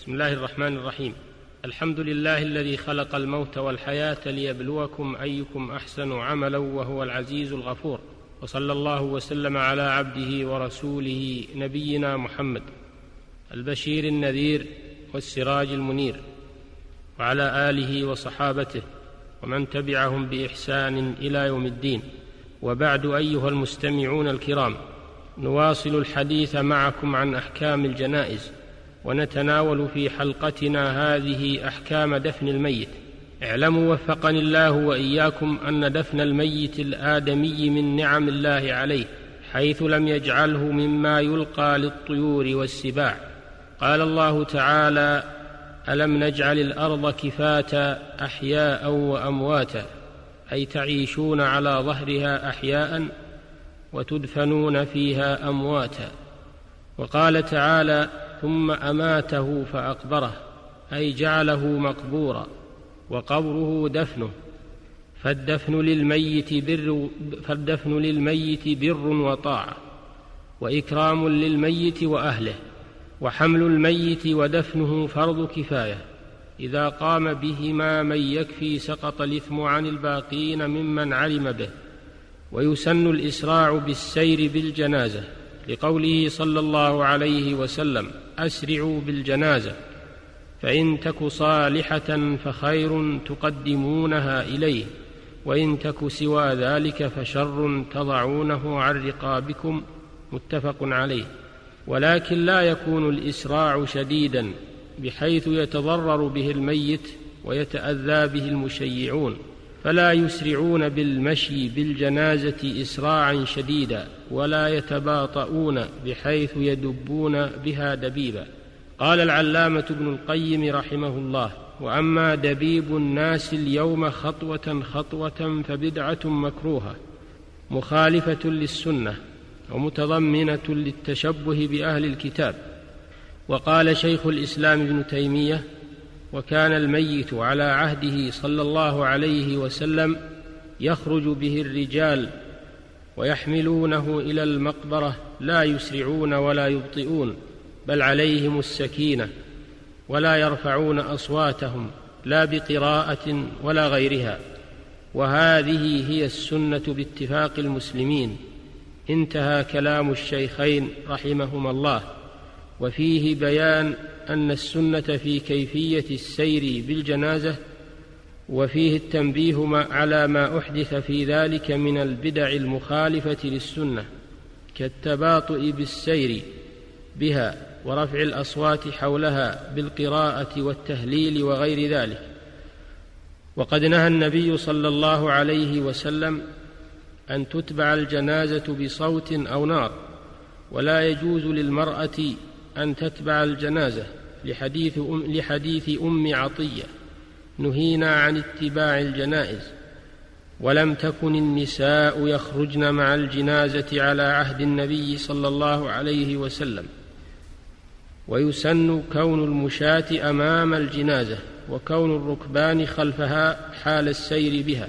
بسم الله الرحمن الرحيم. الحمد لله الذي خلق الموت والحياة ليبلوكم أيكم أحسن عملا وهو العزيز الغفور. وصلى الله وسلم على عبده ورسوله نبينا محمد البشير النذير والسراج المنير وعلى آله وصحابته ومن تبعهم بإحسان إلى يوم الدين. وبعد أيها المستمعون الكرام نواصل الحديث معكم عن أحكام الجنائز. ونتناول في حلقتنا هذه أحكام دفن الميت. اعلموا وفقني الله وإياكم أن دفن الميت الآدمي من نعم الله عليه حيث لم يجعله مما يلقى للطيور والسباع. قال الله تعالى ألم نجعل الأرض كفاتا أحياء وأمواتا؟ أي تعيشون على ظهرها أحياء وتدفنون فيها أمواتا. وقال تعالى ثم أماته فأقبره أي جعله مقبورا وقبره دفنه. فالدفن للميت بر فالدفن للميت بر وطاعة وإكرام للميت وأهله وحمل الميت ودفنه فرض كفاية. إذا قام بهما من يكفي سقط الإثم عن الباقين ممن علم به. ويسن الإسراع بالسير بالجنازة لقوله صلى الله عليه وسلم أسرعوا بالجنازة فإن تك صالحة فخير تقدمونها إليه وإن تك سوى ذلك فشر تضعونه عن رقابكم متفق عليه. ولكن لا يكون الإسراع شديدا بحيث يتضرر به الميت ويتأذى به المشيعون. فلا يسرعون بالمشي بالجنازة اسراعا شديدا ولا يتباطؤون بحيث يدبون بها دبيبا. قال العلامة ابن القيم رحمه الله وأما دبيب الناس اليوم خطوة خطوة فبدعة مكروهة مخالفة للسنة ومتضمنة للتشبه بأهل الكتاب. وقال شيخ الإسلام ابن تيمية وكان الميت على عهده صلى الله عليه وسلم يخرج به الرجال ويحملونه إلى المقبرة لا يسرعون ولا يبطئون بل عليهم السكينة ولا يرفعون أصواتهم لا بقراءة ولا غيرها. وهذه هي السنة باتفاق المسلمين. انتهى كلام الشيخين رحمهما الله. وفيه بيان أن السنة في كيفية السير بالجنازة وفيه التنبيه على ما أحدث في ذلك من البدع المخالفة للسنة كالتباطؤ بالسير بها ورفع الأصوات حولها بالقراءة والتهليل وغير ذلك. وقد نهى النبي صلى الله عليه وسلم أن تتبع الجنازة بصوت أو نار ولا يجوز للمرأة أن تتبع الجنازة لحديث أم, لحديث أم عطية نهينا عن اتباع الجنائز ولم تكن النساء يخرجن مع الجنازة على عهد النبي صلى الله عليه وسلم ويسن كون المشاة أمام الجنازة وكون الركبان خلفها حال السير بها.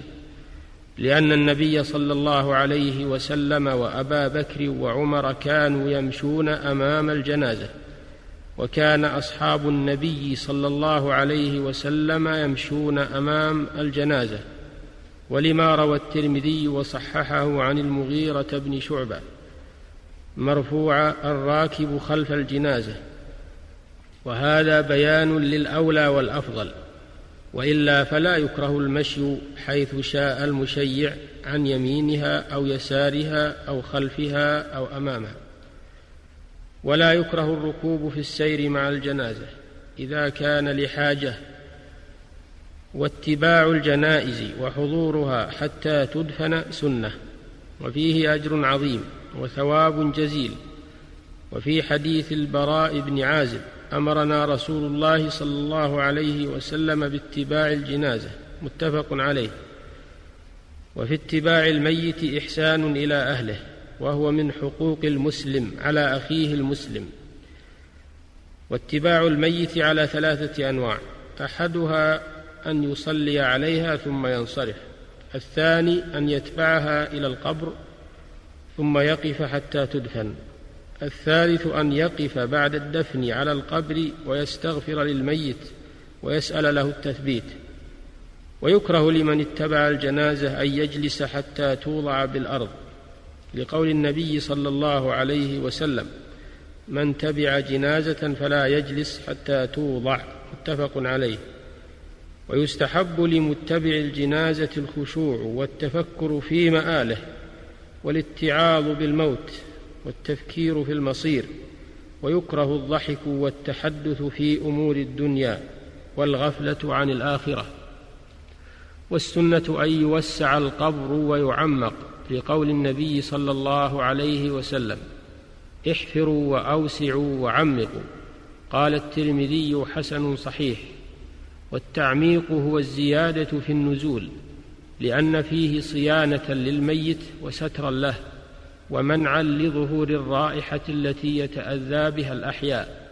لأن النبي صلى الله عليه وسلم وأبا بكر وعمر كانوا يمشون أمام الجنازة وكان أصحاب النبي صلى الله عليه وسلم يمشون أمام الجنازة. ولما روى الترمذي وصححه عن المغيرة بن شعبة مرفوع الراكب خلف الجنازة. وهذا بيان للأولى والأفضل. وإلا فلا يكره المشي حيث شاء المشيع عن يمينها أو يسارها أو خلفها أو أمامها. ولا يكره الركوب في السير مع الجنازة إذا كان لحاجة واتباع الجنائز وحضورها حتى تدفن سنة وفيه أجر عظيم وثواب جزيل وفي حديث البراء بن عازب أمرنا رسول الله صلى الله عليه وسلم باتباع الجنازة متفق عليه. وفي اتباع الميت إحسان إلى أهله وهو من حقوق المسلم على أخيه المسلم. واتباع الميت على ثلاثة أنواع أحدها أن يصلي عليها ثم ينصرف الثاني أن يتبعها إلى القبر ثم يقف حتى تدفن. الثالث أن يقف بعد الدفن على القبر ويستغفر للميت ويسأل له التثبيت. ويكره لمن اتبع الجنازة أن يجلس حتى توضع بالأرض. لقول النبي صلى الله عليه وسلم من تبع جنازة فلا يجلس حتى توضع. متفق عليه. ويستحب لمتبع الجنازة الخشوع والتفكر في مآله والاتعاظ بالموت والتفكير في المصير ويكره الضحك والتحدث في أمور الدنيا والغفلة عن الآخرة. والسنة أن يوسع القبر ويعمق لقول النبي صلى الله عليه وسلم احفروا وأوسعوا وعمقوا. قال الترمذي حسن صحيح. والتعميق هو الزيادة في النزول لأن فيه صيانة للميت وسترا له. ومنعا لظهور الرائحة التي يتأذى بها الأحياء.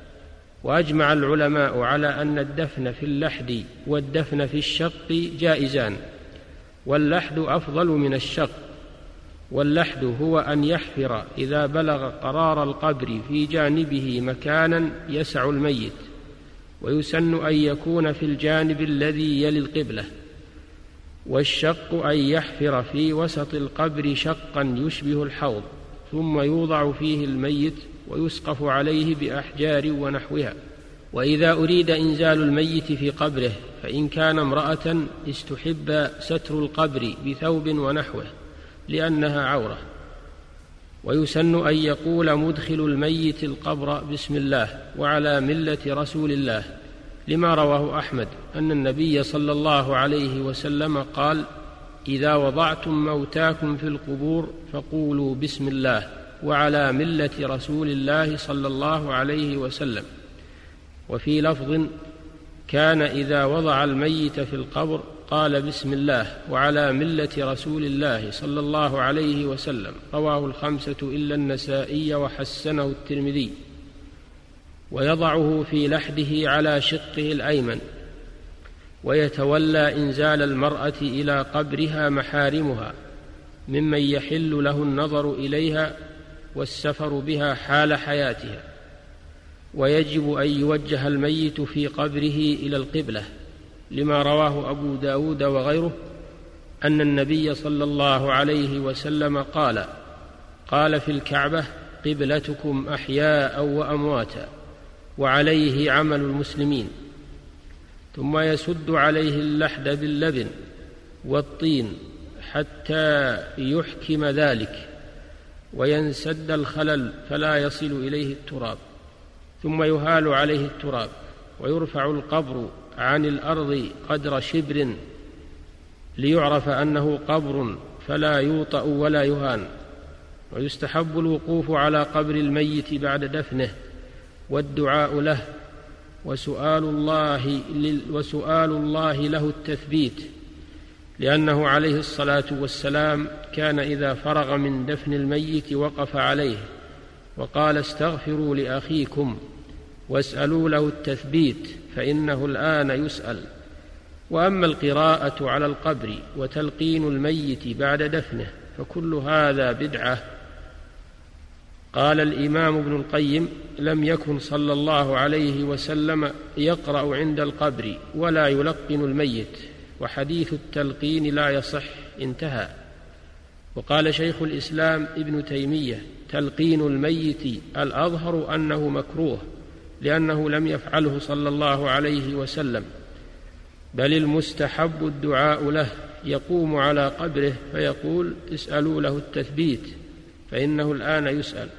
وأجمع العلماء على أن الدفن في اللحد والدفن في الشق جائزان. واللحد أفضل من الشق. واللحد هو أن يحفر إذا بلغ قرار القبر في جانبه مكانا يسع الميت. ويسن أن يكون في الجانب الذي يلي القبلة. والشق أن يحفر في وسط القبر شقا يشبه الحوض ثم يوضع فيه الميت ويسقف عليه بأحجار ونحوها. وإذا أريد إنزال الميت في قبره فإن كان امرأة استحب ستر القبر بثوب ونحوه لأنها عورة. ويسن أن يقول مدخل الميت القبر بسم الله وعلى ملة رسول الله. لما رواه أحمد أن النبي صلى الله عليه وسلم قال إذا وضعتم موتاكم في القبور فقولوا بسم الله وعلى ملة رسول الله صلى الله عليه وسلم وفي لفظ كان إذا وضع الميت في القبر قال بسم الله وعلى ملة رسول الله صلى الله عليه وسلم رواه الخمسة إلا النسائي وحسنه الترمذي. ويضعه في لحده على شقه الأيمن ويتولى إنزال المرأة إلى قبرها محارمها ممن يحل له النظر إليها والسفر بها حال حياتها. ويجب أن يوجه الميت في قبره إلى القبلة لما رواه أبو داود وغيره أن النبي صلى الله عليه وسلم قال قال في الكعبة قبلتكم أحياء وأمواتا. وعليه عمل المسلمين ثم يسد عليه اللحد باللبن والطين حتى يحكم ذلك وينسد الخلل فلا يصل إليه التراب ثم يهال عليه التراب ويرفع القبر عن الأرض قدر شبر ليعرف أنه قبر فلا يوطأ ولا يهان ويستحب الوقوف على قبر الميت بعد دفنه. والدعاء له وسؤال الله وسؤال الله له التثبيت لأنه عليه الصلاة والسلام كان إذا فرغ من دفن الميت وقف عليه وقال استغفروا لأخيكم واسألوا له التثبيت فإنه الآن يسأل. وأما القراءة على القبر وتلقين الميت بعد دفنه فكل هذا بدعة قال الإمام ابن القيم لم يكن صلى الله عليه وسلم يقرأ عند القبر ولا يلقن الميت وحديث التلقين لا يصح انتهى. وقال شيخ الإسلام ابن تيمية تلقين الميت الأظهر أنه مكروه لأنه لم يفعله صلى الله عليه وسلم بل المستحب الدعاء له يقوم على قبره فيقول اسألوا له التثبيت. فإنه الآن يسأل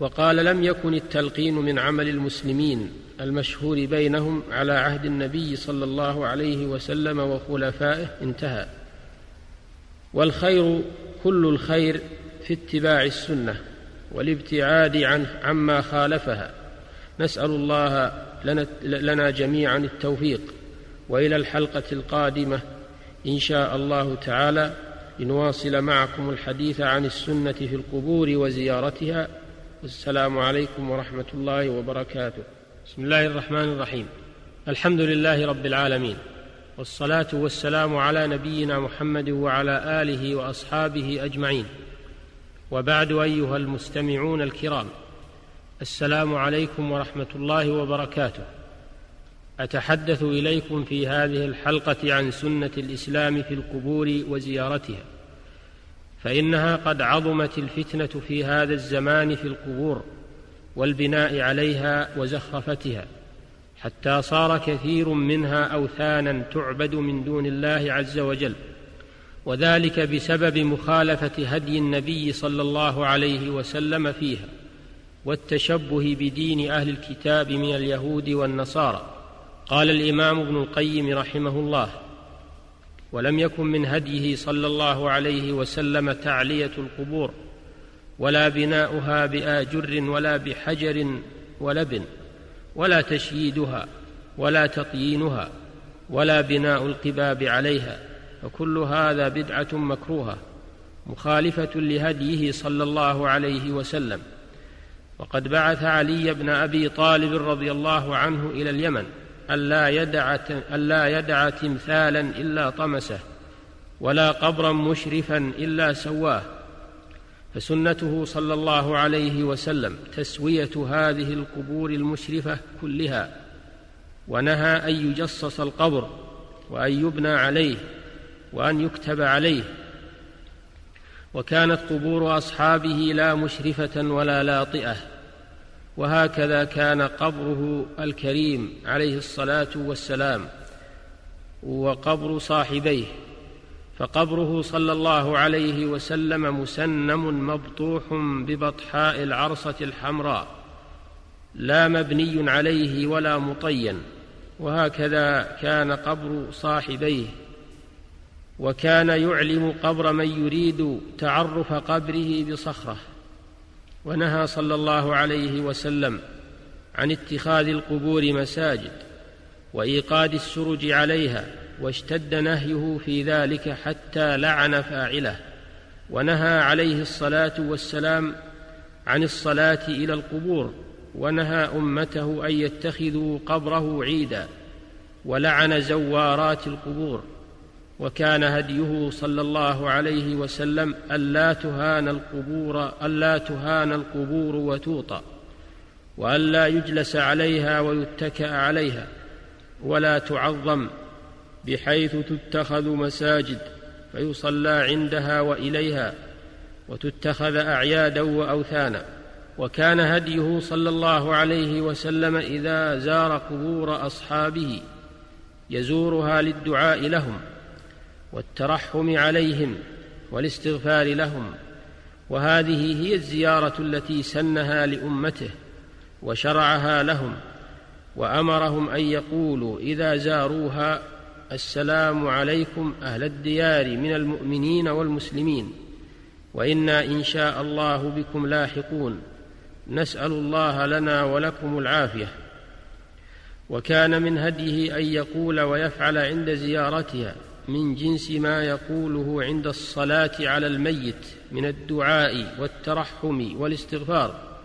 وقال لم يكن التلقين من عمل المسلمين المشهور بينهم على عهد النبي صلى الله عليه وسلم وخلفائه انتهى. والخير كل الخير في اتباع السنة والابتعاد عن عما خالفها. نسأل الله لنا, لنا جميعا التوفيق وإلى الحلقة القادمة إن شاء الله تعالى. لنواصل معكم الحديث عن السنة في القبور وزيارتها. والسلام عليكم ورحمة الله وبركاته. بسم الله الرحمن الرحيم. الحمد لله رب العالمين. والصلاة والسلام على نبينا محمد وعلى آله وأصحابه أجمعين. وبعد أيها المستمعون الكرام السلام عليكم ورحمة الله وبركاته. أتحدث إليكم في هذه الحلقة عن سنة الإسلام في القبور وزيارتها فإنها قد عظمت الفتنة في هذا الزمان في القبور والبناء عليها وزخرفتها حتى صار كثير منها أوثانا تعبد من دون الله عز وجل وذلك بسبب مخالفة هدي النبي صلى الله عليه وسلم فيها والتشبه بدين أهل الكتاب من اليهود والنصارى. قال الإمام ابن القيم رحمه الله ولم يكن من هديه صلى الله عليه وسلم تعلية القبور ولا بناؤها باجر ولا بحجر ولبن ولا تشييدها ولا تطيينها ولا بناء القباب عليها فكل هذا بدعة مكروهة مخالفة لهديه صلى الله عليه وسلم. وقد بعث علي بن أبي طالب رضي الله عنه إلى اليمن ألا يدع, ألا يدع تمثالا إلا طمسه ولا قبرا مشرفا إلا سواه. فسنته صلى الله عليه وسلم تسوية هذه القبور المشرفة كلها ونهى أن يجصص القبر وأن يبنى عليه وأن يكتب عليه. وكانت قبور أصحابه لا مشرفة ولا لاطئة. وهكذا كان قبره الكريم عليه الصلاة والسلام وقبر صاحبيه فقبره صلى الله عليه وسلم مسنم مبطوح ببطحاء العرصة الحمراء لا مبني عليه ولا مطين وهكذا كان قبر صاحبيه. وكان يعلم قبر من يريد تعرف قبره بصخرة. ونهى صلى الله عليه وسلم عن اتخاذ القبور مساجد وإيقاد السرج عليها واشتد نهيه في ذلك حتى لعن فاعله ونهى عليه الصلاة والسلام عن الصلاة إلى القبور ونهى أمته أن يتخذوا قبره عيدا ولعن زوارات القبور. وكان هديه صلى الله عليه وسلم ألا تهان القبور ألا تهان القبور وتوطأ وألا يجلس عليها ويتكأ عليها ولا تعظم بحيث تتخذ مساجد فيصلى عندها وإليها وتتخذ أعيادا وأوثانا. وكان هديه صلى الله عليه وسلم إذا زار قبور أصحابه يزورها للدعاء لهم. والترحم عليهم والاستغفار لهم وهذه هي الزيارة التي سنها لأمته وشرعها لهم وأمرهم أن يقولوا إذا زاروها السلام عليكم أهل الديار من المؤمنين والمسلمين وإنا إن شاء الله بكم لاحقون نسأل الله لنا ولكم العافية وكان من هديه أن يقول ويفعل عند زيارتها من جنس ما يقوله عند الصلاة على الميت من الدعاء والترحم والاستغفار.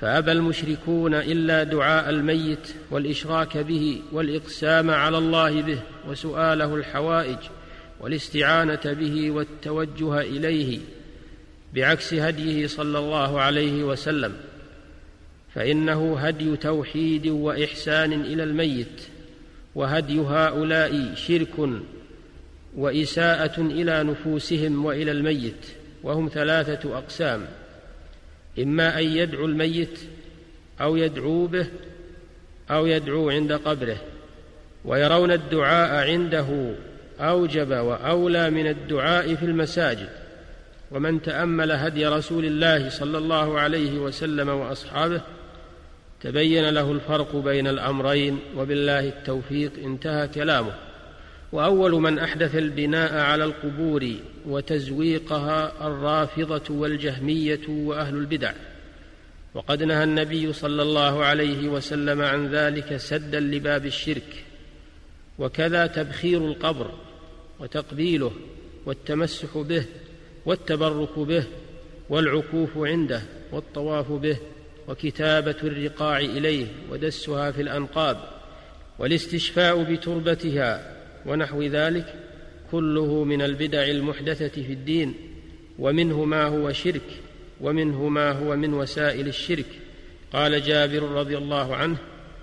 فأبى المشركون إلا دعاء الميت والإشراك به والإقسام على الله به وسؤاله الحوائج والاستعانة به والتوجه إليه بعكس هديه صلى الله عليه وسلم. فإنه هدي توحيد وإحسان إلى الميت وهدي هؤلاء شرك وإساءة إلى نفوسهم وإلى الميت وهم ثلاثة أقسام إما أن يدعو الميت أو يدعو به أو يدعو عند قبره ويرون الدعاء عنده أوجب وأولى من الدعاء في المساجد ومن تأمل هدي رسول الله صلى الله عليه وسلم وأصحابه تبين له الفرق بين الأمرين وبالله التوفيق انتهى كلامه. وأول من أحدث البناء على القبور وتزويقها الرافضة والجهمية وأهل البدع. وقد نهى النبي صلى الله عليه وسلم عن ذلك سدا لباب الشرك. وكذا تبخير القبر وتقبيله والتمسح به والتبرك به والعكوف عنده والطواف به وكتابة الرقاع إليه ودسها في الأنقاب والاستشفاء بتربتها ونحو ذلك كله من البدع المحدثة في الدين ومنه ما هو شرك ومنه ما هو من وسائل الشرك. قال جابر رضي الله عنه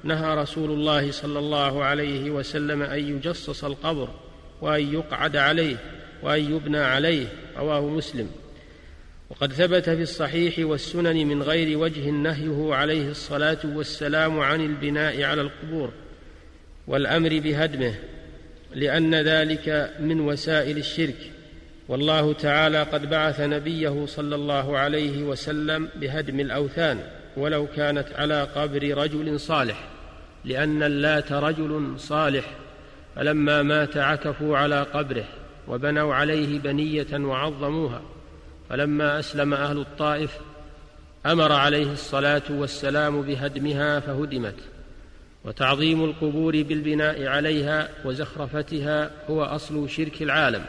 نهى رسول الله صلى الله عليه وسلم أن يجصص القبر وأن يقعد عليه وأن يبنى عليه رواه مسلم. وقد ثبت في الصحيح والسنن من غير وجه نهيه عليه الصلاة والسلام عن البناء على القبور والأمر بهدمه. لأن ذلك من وسائل الشرك. والله تعالى قد بعث نبيه صلى الله عليه وسلم بهدم الأوثان ولو كانت على قبر رجل صالح لأن اللات رجل صالح. فلما مات عكفوا على قبره وبنوا عليه بنية وعظموها. فلما أسلم أهل الطائف أمر عليه الصلاة والسلام بهدمها فهدمت. وتعظيم القبور بالبناء عليها وزخرفتها هو أصل شرك العالم.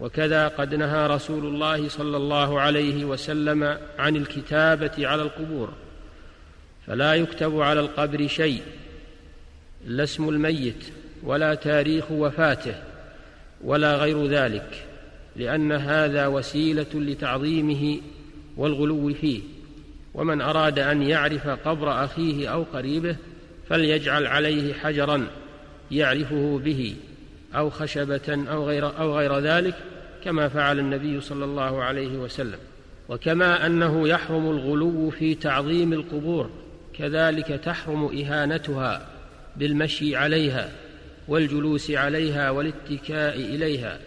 وكذا قد نهى رسول الله صلى الله عليه وسلم عن الكتابة على القبور فلا يكتب على القبر شيء لا اسم الميت ولا تاريخ وفاته ولا غير ذلك لأن هذا وسيلة لتعظيمه والغلو فيه. ومن أراد أن يعرف قبر أخيه أو قريبه فليجعل عليه حجرا يعرفه به أو خشبة أو غير أو غير ذلك كما فعل النبي صلى الله عليه وسلم. وكما أنه يحرم الغلو في تعظيم القبور كذلك تحرم إهانتها بالمشي عليها والجلوس عليها والاتكاء إليها.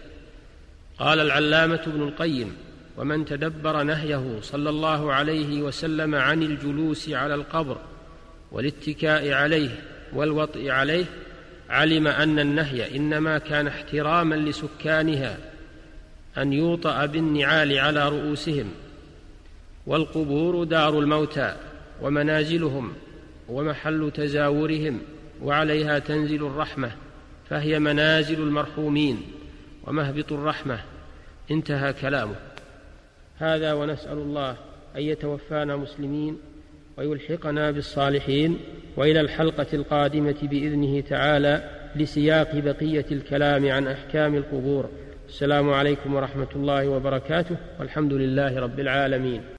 قال العلامة ابن القيم ومن تدبر نهيه صلى الله عليه وسلم عن الجلوس على القبر والاتكاء عليه والوطء عليه علم أن النهي إنما كان احتراما لسكانها أن يوطأ بالنعال على رؤوسهم والقبور دار الموتى ومنازلهم ومحل تزاورهم وعليها تنزل الرحمة فهي منازل المرحومين ومهبط الرحمة انتهى كلامه هذا ونسأل الله أن يتوفانا مسلمين ويلحقنا بالصالحين وإلى الحلقة القادمة بإذنه تعالى لسياق بقية الكلام عن أحكام القبور. السلام عليكم ورحمة الله وبركاته والحمد لله رب العالمين.